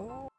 Oh.